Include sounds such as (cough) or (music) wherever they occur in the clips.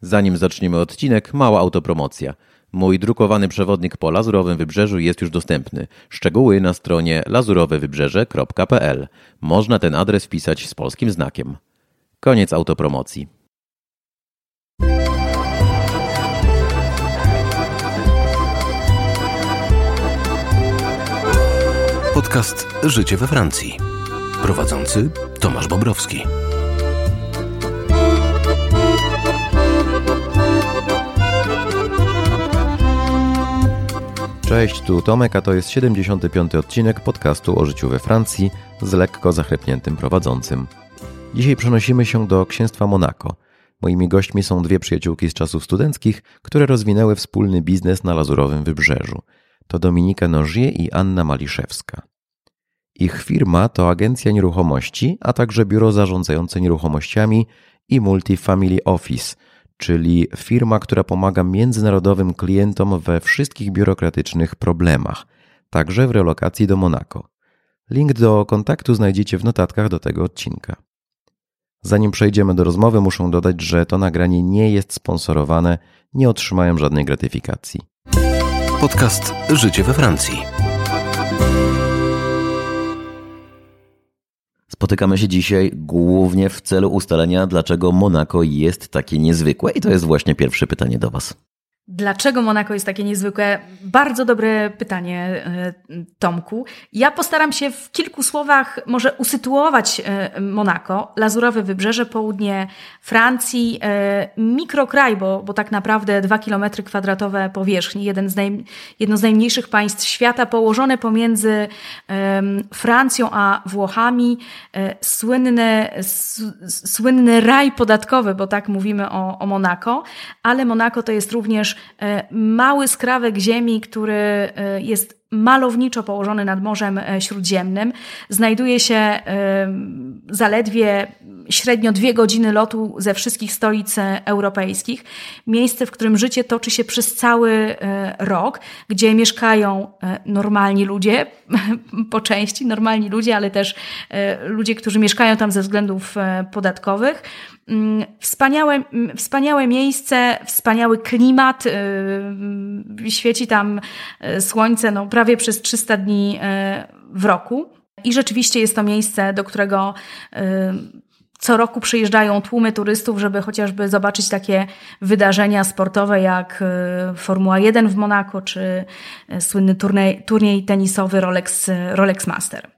Zanim zaczniemy odcinek, mała autopromocja. Mój drukowany przewodnik po Lazurowym Wybrzeżu jest już dostępny. Szczegóły na stronie lazurowewybrzeże.pl. Można ten adres wpisać z polskim znakiem. Koniec autopromocji. Podcast Życie we Francji. Prowadzący Tomasz Bobrowski. Cześć, tu Tomek, a to jest 75. odcinek podcastu o życiu we Francji z lekko zachrypniętym prowadzącym. Dzisiaj przenosimy się do księstwa Monako. Moimi gośćmi są dwie przyjaciółki z czasów studenckich, które rozwinęły wspólny biznes na Lazurowym Wybrzeżu. To Dominika Nożie i Anna Maliszewska. Ich firma to agencja nieruchomości, a także biuro zarządzające nieruchomościami i Multifamily Office – czyli firma, która pomaga międzynarodowym klientom we wszystkich biurokratycznych problemach, także w relokacji do Monako. Link do kontaktu znajdziecie w notatkach do tego odcinka. Zanim przejdziemy do rozmowy, muszę dodać, że to nagranie nie jest sponsorowane, nie otrzymałem żadnej gratyfikacji. Podcast Życie we Francji. Spotykamy się dzisiaj głównie w celu ustalenia, dlaczego Monako jest takie niezwykłe, i to jest właśnie pierwsze pytanie do Was. Dlaczego Monako jest takie niezwykłe? Bardzo dobre pytanie, e, Tomku. Ja postaram się w kilku słowach może usytuować e, Monako, Lazurowe Wybrzeże, południe Francji, e, mikrokraj, bo, bo tak naprawdę dwa kilometry kwadratowe powierzchni, jeden z naj, jedno z najmniejszych państw świata, położone pomiędzy Francją a Włochami, słynny, słynny raj podatkowy, bo tak mówimy o, o Monako, ale Monako to jest również mały skrawek ziemi, który e, jest malowniczo położony nad Morzem e, Śródziemnym. Znajduje się zaledwie średnio dwie godziny lotu ze wszystkich stolic europejskich. Miejsce, w którym życie toczy się przez cały rok, gdzie mieszkają normalni ludzie, (laughs) po części normalni ludzie, ale też ludzie, którzy mieszkają tam ze względów podatkowych. Mm, wspaniałe, mm, wspaniałe miejsce, wspaniały klimat. Świeci tam słońce no, prawie przez 300 dni y, w roku. I rzeczywiście jest to miejsce, do którego co roku przyjeżdżają tłumy turystów, żeby chociażby zobaczyć takie wydarzenia sportowe jak Formuła 1 w Monako, czy słynny turniej, turniej tenisowy Rolex, Rolex Master.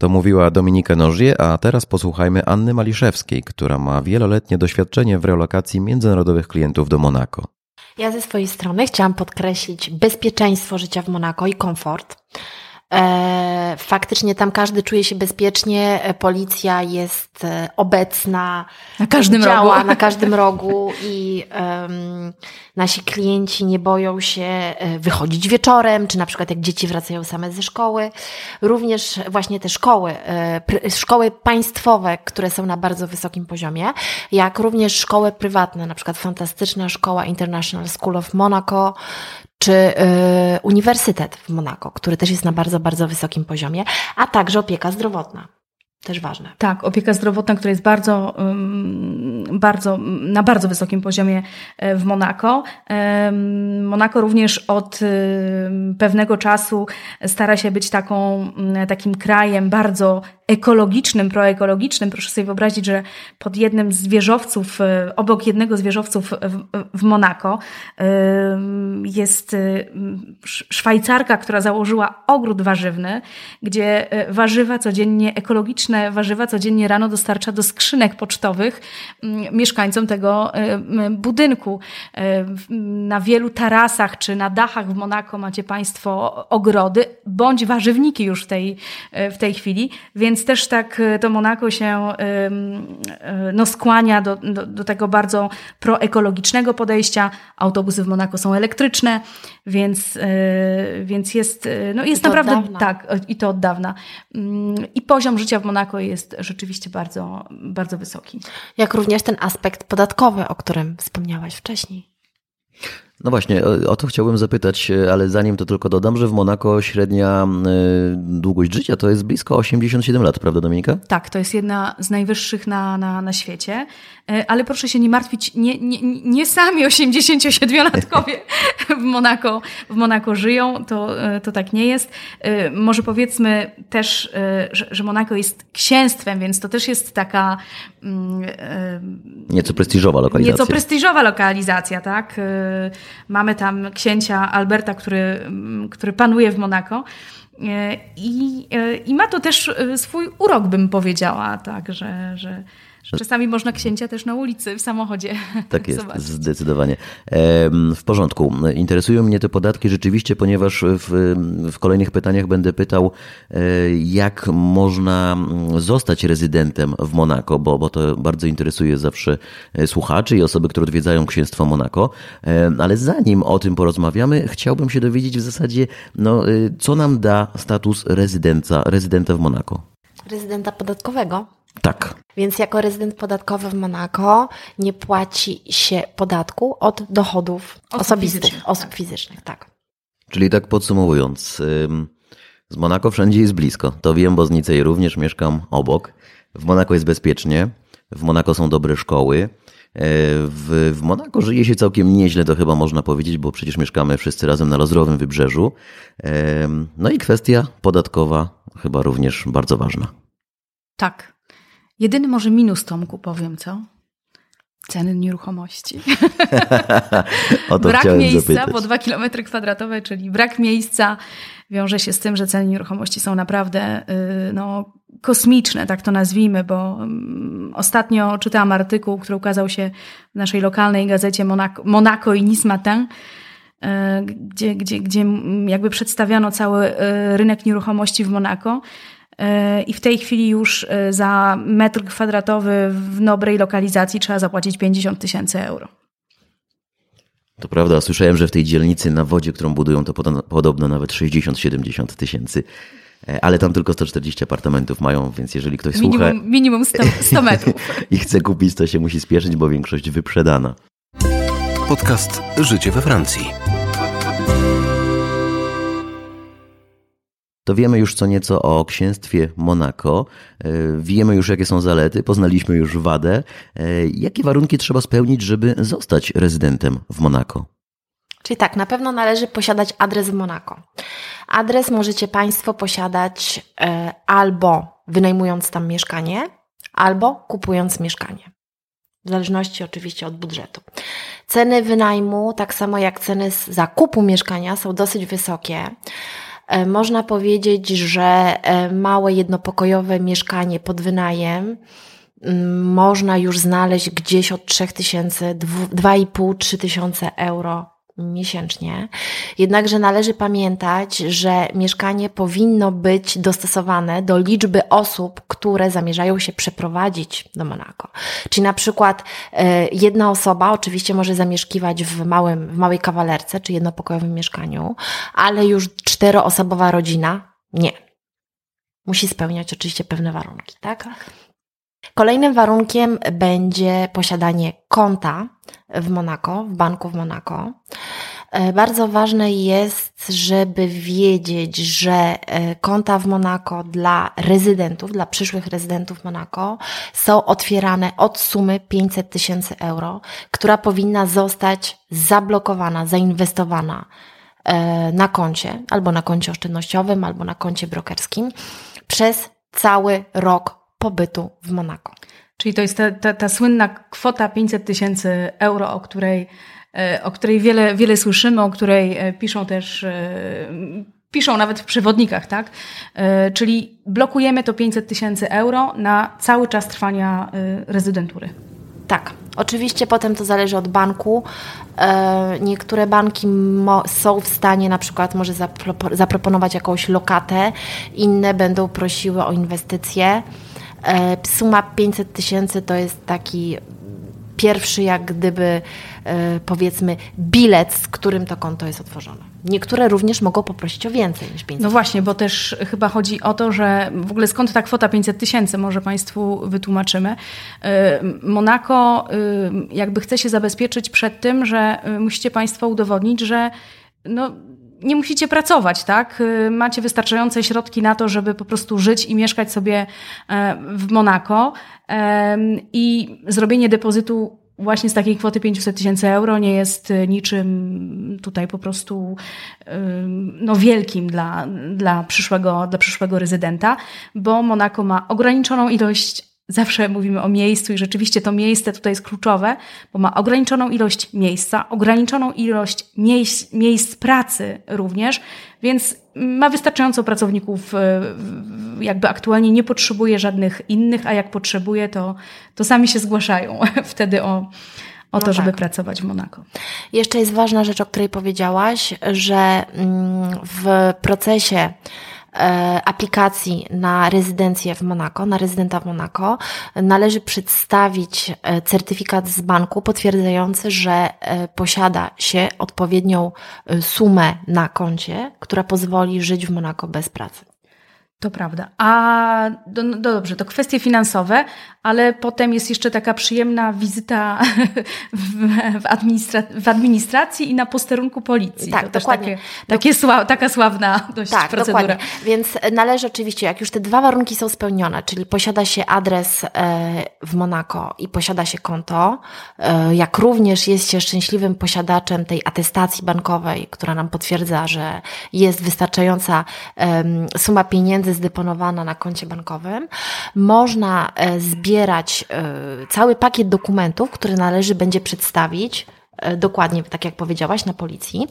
To mówiła Dominika Nożie, a teraz posłuchajmy Anny Maliszewskiej, która ma wieloletnie doświadczenie w relokacji międzynarodowych klientów do Monako. Ja ze swojej strony chciałam podkreślić bezpieczeństwo życia w Monako i komfort. E, faktycznie tam każdy czuje się bezpiecznie, e, policja jest e, obecna, na każdym działa rogu. na każdym rogu i um, nasi klienci nie boją się wychodzić wieczorem, czy na przykład jak dzieci wracają same ze szkoły. Również właśnie te szkoły, szkoły państwowe, które są na bardzo wysokim poziomie, jak również szkoły prywatne, na przykład fantastyczna szkoła International School of Monaco, czy y, Uniwersytet w Monako, który też jest na bardzo, bardzo wysokim poziomie, a także opieka zdrowotna. Też ważne. Tak, opieka zdrowotna, która jest bardzo, bardzo, na bardzo wysokim poziomie e, w Monako. Monako również od pewnego czasu stara się być taką, takim krajem bardzo ekologicznym, proekologicznym. Proszę sobie wyobrazić, że pod jednym z wieżowców, e, obok jednego z wieżowców w, Monako jest Szwajcarka, która założyła ogród warzywny, gdzie e, warzywa codziennie, ekologiczne warzywa codziennie rano dostarcza do skrzynek pocztowych mieszkańcom tego budynku. E, na wielu tarasach czy na dachach w Monako macie Państwo ogrody bądź warzywniki już w tej, w tej chwili, więc więc też tak e, to Monako się e, no, skłania do, do, do tego bardzo proekologicznego podejścia. Autobusy w Monako są elektryczne, więc, e, więc jest, no, jest naprawdę tak, i to od dawna. Mm, I poziom życia w Monako jest rzeczywiście bardzo, bardzo wysoki. Jak również ten aspekt podatkowy, o którym wspomniałaś wcześniej. No właśnie, o, to chciałbym zapytać, e, ale zanim to tylko dodam, że w Monako średnia y, długość życia to jest blisko 87 lat, prawda Dominika? Tak, to jest jedna z najwyższych na, na, na świecie. E, ale proszę się nie martwić, nie, nie, nie sami 87-latkowie w Monako, w Monako żyją, to, e, to tak nie jest. E, może powiedzmy też, że, że Monako jest księstwem, więc to też jest taka... Mm, nieco prestiżowa lokalizacja. Nieco prestiżowa lokalizacja, tak. Mamy tam księcia Alberta, który, mm, który panuje w Monako. I, I ma to też swój urok, bym powiedziała, tak, że, że, Czasami można księcia też na ulicy, w samochodzie. (laughs) Tak jest, zobaczyć. zdecydowanie. W porządku. Interesują mnie te podatki rzeczywiście, ponieważ w, w kolejnych pytaniach będę pytał, e, jak można zostać rezydentem w Monako, bo, bo to bardzo interesuje zawsze e, słuchaczy i osoby, które odwiedzają księstwo Monako. Ale zanim o tym porozmawiamy, chciałbym się dowiedzieć w zasadzie, no, e, co nam da status rezydenta, rezydenta w Monako. Rezydenta podatkowego? Tak. Więc jako rezydent podatkowy w Monako nie płaci się podatku od dochodów osób osobistych, fizycznych, osób tak. fizycznych, tak. Czyli tak podsumowując, z Monako wszędzie jest blisko. To wiem, bo z Nicei również mieszkam obok. W Monako jest bezpiecznie, w Monako są dobre szkoły. E, w, w Monako żyje się całkiem nieźle, to chyba można powiedzieć, bo przecież mieszkamy wszyscy razem na rozrowym wybrzeżu. No i kwestia podatkowa chyba również bardzo ważna. Tak. Jedyny może minus Tomku powiem, co? Ceny nieruchomości. (laughs) brak miejsca zapytać. po 2 km kwadratowe, czyli brak miejsca wiąże się z tym, że ceny nieruchomości są naprawdę y, no, kosmiczne, tak to nazwijmy, bo mm, ostatnio czytałam artykuł, który ukazał się w naszej lokalnej gazecie Monaco, Monaco i Nice Matin, y, gdzie, gdzie, gdzie jakby przedstawiano cały y, rynek nieruchomości w Monako i w tej chwili już e, za metr kwadratowy w dobrej lokalizacji trzeba zapłacić 50 tysięcy euro. To prawda, słyszałem, że w tej dzielnicy na wodzie, którą budują, to podobno nawet 60-70 tysięcy. E, ale tam tylko 140 apartamentów mają, więc jeżeli ktoś minimum, słucha. Minimum 100, 100 metrów. (laughs) I chce kupić, to się musi spieszyć, bo większość wyprzedana. Podcast Życie we Francji. To wiemy już co nieco o księstwie Monako, e, wiemy już jakie są zalety, poznaliśmy już wadę. E, jakie warunki trzeba spełnić, żeby zostać rezydentem w Monako? Czyli tak, na pewno należy posiadać adres w Monako. Adres możecie Państwo posiadać e, albo wynajmując tam mieszkanie, albo kupując mieszkanie. W zależności oczywiście od budżetu. Ceny wynajmu, tak samo jak ceny zakupu mieszkania, są dosyć wysokie. E, można powiedzieć, że e, małe jednopokojowe mieszkanie pod wynajem mm, można już znaleźć gdzieś od 3000, 2,5-3 tysiące euro miesięcznie. Jednakże należy pamiętać, że mieszkanie powinno być dostosowane do liczby osób, które zamierzają się przeprowadzić do Monako. Czyli na przykład e, jedna osoba oczywiście może zamieszkiwać w, małym, w małej kawalerce czy jednopokojowym mieszkaniu, ale już czteroosobowa rodzina nie. Musi spełniać oczywiście pewne warunki, tak? Kolejnym warunkiem będzie posiadanie konta w Monako, w banku w Monako. E, bardzo ważne jest, żeby wiedzieć, że e, konta w Monako dla rezydentów, dla przyszłych rezydentów Monako są otwierane od sumy 500 tysięcy euro, która powinna zostać zablokowana, zainwestowana e, na koncie, albo na koncie oszczędnościowym, albo na koncie brokerskim przez cały rok pobytu w Monako. Czyli to jest ta, ta, ta słynna kwota 500 tysięcy euro, o której, e, o której wiele, wiele słyszymy, o której e, piszą też e, piszą nawet w przewodnikach, tak? Czyli blokujemy to 500 tysięcy euro na cały czas trwania rezydentury. Tak. Oczywiście potem to zależy od banku. Niektóre banki są w stanie na przykład może zaproponować jakąś lokatę, inne będą prosiły o inwestycje. E, suma 500 tysięcy to jest taki pierwszy jak gdyby e, powiedzmy bilet, z którym to konto jest otworzone. Niektóre również mogą poprosić o więcej niż 500 No właśnie, bo też chyba chodzi o to, że w ogóle skąd ta kwota 500 tysięcy, może Państwu wytłumaczymy. E, Monako jakby chce się zabezpieczyć przed tym, że musicie Państwo udowodnić, że no, nie musicie pracować, tak? Macie wystarczające środki na to, żeby po prostu żyć i mieszkać sobie w Monako. I zrobienie depozytu właśnie z takiej kwoty 500 tysięcy euro nie jest niczym tutaj po prostu no, wielkim dla, dla, przyszłego, dla przyszłego rezydenta, bo Monako ma ograniczoną ilość Zawsze mówimy o miejscu i rzeczywiście to miejsce tutaj jest kluczowe, bo ma ograniczoną ilość miejsca, ograniczoną ilość miejsc, miejsc pracy również, więc ma wystarczająco pracowników, e, jakby aktualnie nie potrzebuje żadnych innych, a jak potrzebuje, to, to sami się zgłaszają (laughs) wtedy o, o to, no żeby tak. pracować w Monako. Jeszcze jest ważna rzecz, o której powiedziałaś, że mm, w procesie aplikacji na rezydencję w Monako, na rezydenta w Monako, należy przedstawić e, certyfikat z banku potwierdzający, że e, posiada się odpowiednią sumę na koncie, która pozwoli żyć w Monako bez pracy. To prawda. A do, no dobrze, to kwestie finansowe, ale potem jest jeszcze taka przyjemna wizyta (laughs) w, w, administra w administracji i na posterunku policji. Tak, to dokładnie. Takie, takie sła taka sławna (laughs) dość tak, procedura. Dokładnie. Więc należy oczywiście, jak już te dwa warunki są spełnione, czyli posiada się adres e, w Monako i posiada się konto, e, jak również jest się szczęśliwym posiadaczem tej atestacji bankowej, która nam potwierdza, że jest wystarczająca suma pieniędzy zdeponowana na koncie bankowym, można e, zbierać e, cały pakiet dokumentów, który należy będzie przedstawić e, Dokładnie, tak jak powiedziałaś, na policji.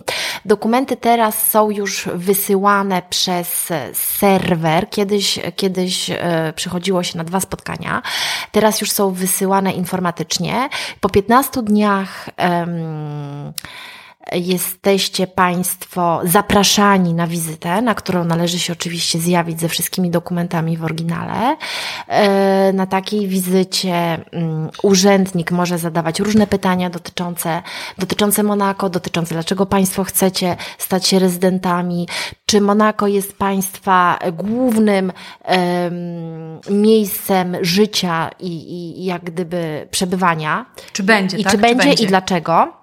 Dokumenty teraz są już wysyłane przez serwer. Kiedyś, kiedyś przychodziło się na dwa spotkania. Teraz już są wysyłane informatycznie. Po 15 dniach um, jesteście Państwo zapraszani na wizytę, na którą należy się oczywiście zjawić ze wszystkimi dokumentami w oryginale. E, na takiej wizycie mm, urzędnik może zadawać różne pytania dotyczące, dotyczące Monako, dotyczące dlaczego Państwo chcecie stać się rezydentami, czy Monako jest Państwa głównym miejscem życia i, i jak gdyby przebywania. Czy będzie, I tak? czy, będzie, czy będzie i dlaczego.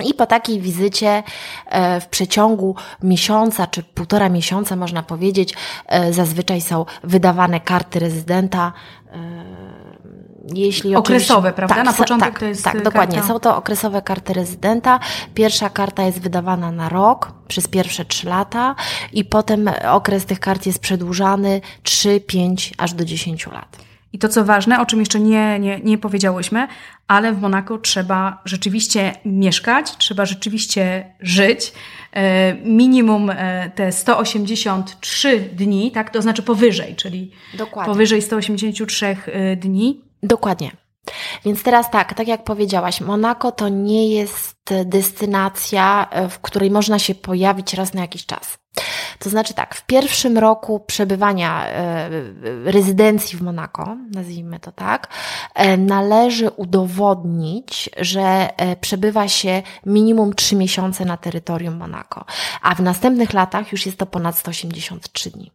I po takiej wizycie e, w przeciągu miesiąca czy półtora miesiąca, można powiedzieć, e, zazwyczaj są wydawane karty rezydenta. E, jeśli okresowe, prawda? Tak, Na początek tak, to jest. Tak, karta... dokładnie. Są to okresowe karty rezydenta. Pierwsza karta jest wydawana na rok przez pierwsze trzy lata, i potem okres tych kart jest przedłużany 3, 5 aż do 10 lat. I to, co ważne, o czym jeszcze nie, nie, nie powiedziałyśmy, ale w Monako trzeba rzeczywiście mieszkać, trzeba rzeczywiście żyć. E, minimum e, te 183 dni, tak, to znaczy powyżej, czyli Dokładnie. powyżej 183 e, dni. Dokładnie. Więc teraz tak, tak jak powiedziałaś, Monako to nie jest destynacja, w której można się pojawić raz na jakiś czas. To znaczy tak, w pierwszym roku przebywania e, rezydencji w Monako, nazwijmy to tak, e, należy udowodnić, że e, przebywa się minimum 3 miesiące na terytorium Monako, a w następnych latach już jest to ponad 183 dni.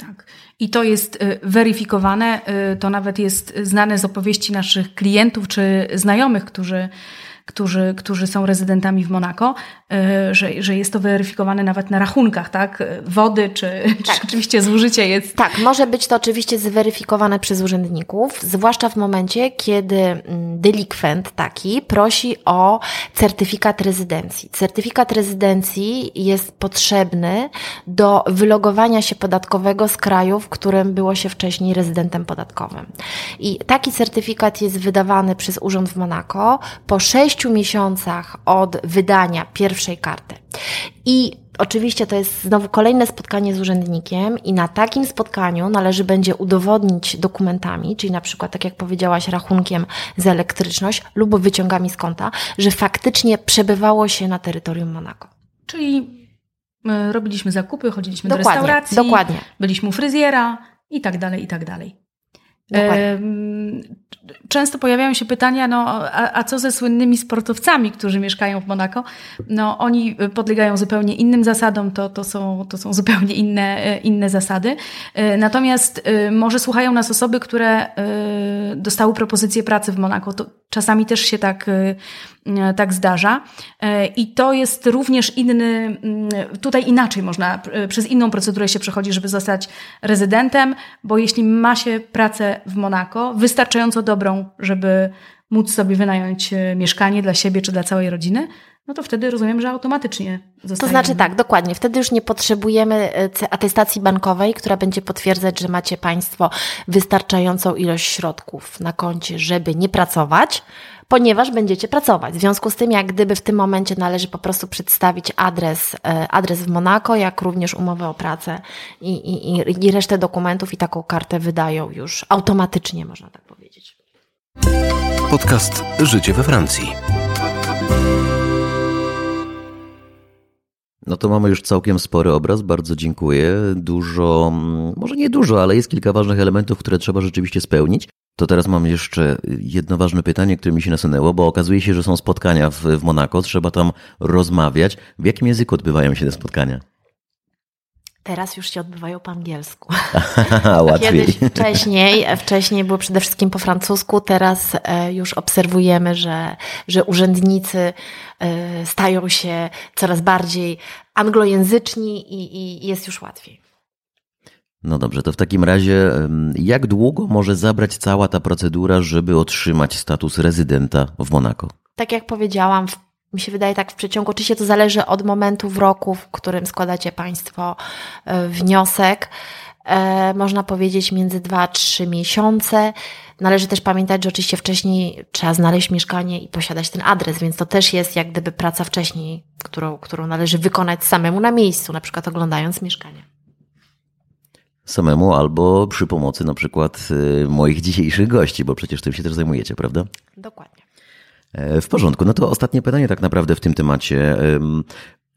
Tak. I to jest weryfikowane, to nawet jest znane z opowieści naszych klientów czy znajomych, którzy którzy, którzy są rezydentami w Monako, y, że, że jest to weryfikowane nawet na rachunkach, tak? Wody, czy, tak. czy oczywiście zużycie jest. Tak, może być to oczywiście zweryfikowane przez urzędników, zwłaszcza w momencie, kiedy mm, delikwent taki prosi o certyfikat rezydencji. Certyfikat rezydencji jest potrzebny do wylogowania się podatkowego z kraju, w którym było się wcześniej rezydentem podatkowym. I taki certyfikat jest wydawany przez Urząd w Monako po sześciu sześciu miesiącach od wydania pierwszej karty. I Oczywiście to jest znowu kolejne spotkanie z urzędnikiem i na takim spotkaniu należy będzie udowodnić dokumentami, czyli na przykład, tak jak powiedziałaś, rachunkiem za elektryczność lub wyciągami z konta, że faktycznie przebywało się na terytorium Monako. Czyli e, robiliśmy zakupy, chodziliśmy dokładnie, do restauracji, dokładnie. byliśmy u fryzjera i tak dalej, i tak dalej. Często pojawiają się pytania, no a, a, co ze słynnymi sportowcami, którzy mieszkają w Monako? No oni podlegają zupełnie innym zasadom, to, to, są, to są zupełnie inne, inne zasady. Natomiast może słuchają nas osoby, które dostały propozycję pracy w Monako. To czasami też się tak, tak zdarza. I to jest również inny, tutaj inaczej można, przez inną procedurę się przechodzi, żeby zostać rezydentem, bo jeśli ma się pracę w Monako, wystarczająco dobrą, żeby móc sobie wynająć e, mieszkanie dla siebie czy dla całej rodziny, no to wtedy rozumiem, że automatycznie zostaje. To znaczy tak, dokładnie. Wtedy już nie potrzebujemy e, atestacji bankowej, która będzie potwierdzać, że macie Państwo wystarczającą ilość środków na koncie, żeby nie pracować, ponieważ będziecie pracować. W związku z tym, jak gdyby w tym momencie należy po prostu przedstawić adres, e, adres w Monako, jak również umowę o pracę i, i, i resztę dokumentów i taką kartę wydają już automatycznie, można tak powiedzieć. Podcast Życie we Francji. No to mamy już całkiem spory obraz, bardzo dziękuję. Dużo, może nie dużo, ale jest kilka ważnych elementów, które trzeba rzeczywiście spełnić. To teraz mam jeszcze jedno ważne pytanie, które mi się nasunęło, bo okazuje się, że są spotkania w, w Monako, trzeba tam rozmawiać. W jakim języku odbywają się te spotkania? Teraz już się odbywają po angielsku. (laughs) Łatwiej. Kiedyś wcześniej, wcześniej było przede wszystkim po francusku, teraz e, już obserwujemy, że, że urzędnicy e, stają się coraz bardziej anglojęzyczni i, i jest już łatwiej. No dobrze, to w takim razie jak długo może zabrać cała ta procedura, żeby otrzymać status rezydenta w Monako? Tak jak powiedziałam, mi się wydaje tak w przeciągu, oczywiście to zależy od momentu w roku, w którym składacie Państwo e, wniosek. E, można powiedzieć między 2 a 3 miesiące. Należy też pamiętać, że oczywiście wcześniej trzeba znaleźć mieszkanie i posiadać ten adres, więc to też jest jak gdyby praca wcześniej, którą, którą należy wykonać samemu na miejscu, na przykład oglądając mieszkanie samemu albo przy pomocy na przykład y, moich dzisiejszych gości, bo przecież tym się też zajmujecie, prawda? Dokładnie. E, w porządku. No to ostatnie pytanie tak naprawdę w tym temacie.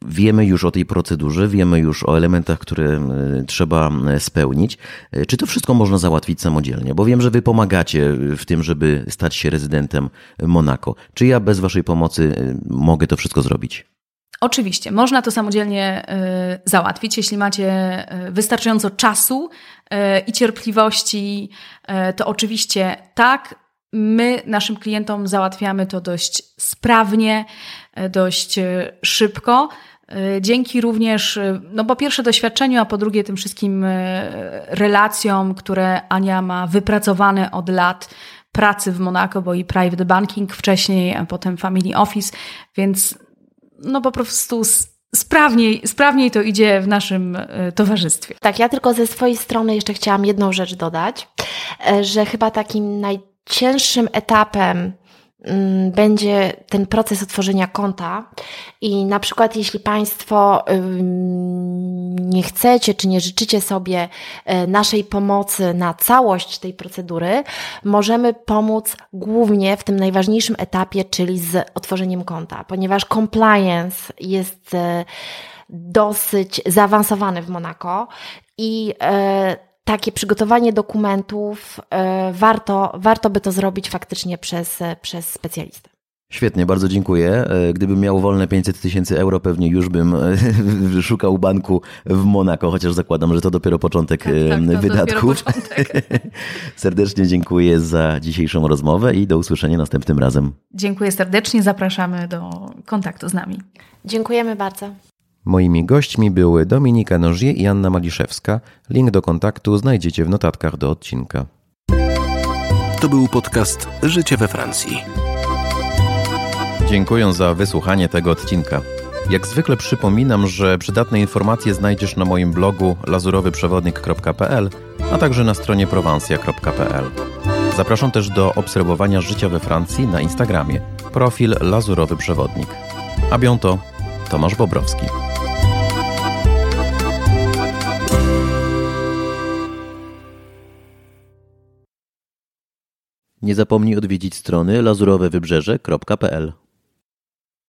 Wiemy już o tej procedurze, wiemy już o elementach, które trzeba spełnić. E, czy to wszystko można załatwić samodzielnie? Bo wiem, że Wy pomagacie w tym, żeby stać się rezydentem Monako. Czy ja bez Waszej pomocy y, mogę to wszystko zrobić? Oczywiście, można to samodzielnie y, załatwić, jeśli macie y, wystarczająco czasu y, i cierpliwości, to oczywiście tak. My naszym klientom załatwiamy to dość sprawnie, dość szybko. Dzięki również, no po pierwsze doświadczeniu, a po drugie tym wszystkim relacjom, które Ania ma wypracowane od lat pracy w Monaco, bo i private banking wcześniej, a potem family office, więc no po prostu sprawniej, sprawniej to idzie w naszym e, towarzystwie. Tak, ja tylko ze swojej strony jeszcze chciałam jedną rzecz dodać, e, że chyba takim najcięższym etapem będzie ten proces otworzenia konta. I na przykład jeśli Państwo nie chcecie czy nie życzycie sobie e, naszej pomocy na całość tej procedury, możemy pomóc głównie w tym najważniejszym etapie, czyli z otworzeniem konta, ponieważ compliance jest e, dosyć zaawansowany w Monako i e, takie przygotowanie dokumentów, e, warto, warto by to zrobić faktycznie przez, przez specjalistę. Świetnie, bardzo dziękuję. E, gdybym miał wolne 500 tysięcy euro, pewnie już bym e, (laughs) szukał banku w Monako, chociaż zakładam, że to dopiero początek tak, tak, wydatków. Dopiero początek. (laughs) serdecznie dziękuję za dzisiejszą rozmowę i do usłyszenia następnym razem. Dziękuję serdecznie, zapraszamy do kontaktu z nami. Dziękujemy bardzo. Moimi gośćmi były Dominika Nożie i Anna Maliszewska. Link do kontaktu znajdziecie w notatkach do odcinka. To był podcast Życie we Francji. Dziękuję za wysłuchanie tego odcinka. Jak zwykle przypominam, że przydatne informacje znajdziesz na moim blogu lazurowyprzewodnik.pl, a także na stronie prowansja.pl. Zapraszam też do obserwowania życia we Francji na Instagramie. Profil Lazurowy Przewodnik. A bientôt, Tomasz Bobrowski. Nie zapomnij odwiedzić strony lazurowewybrzeże.pl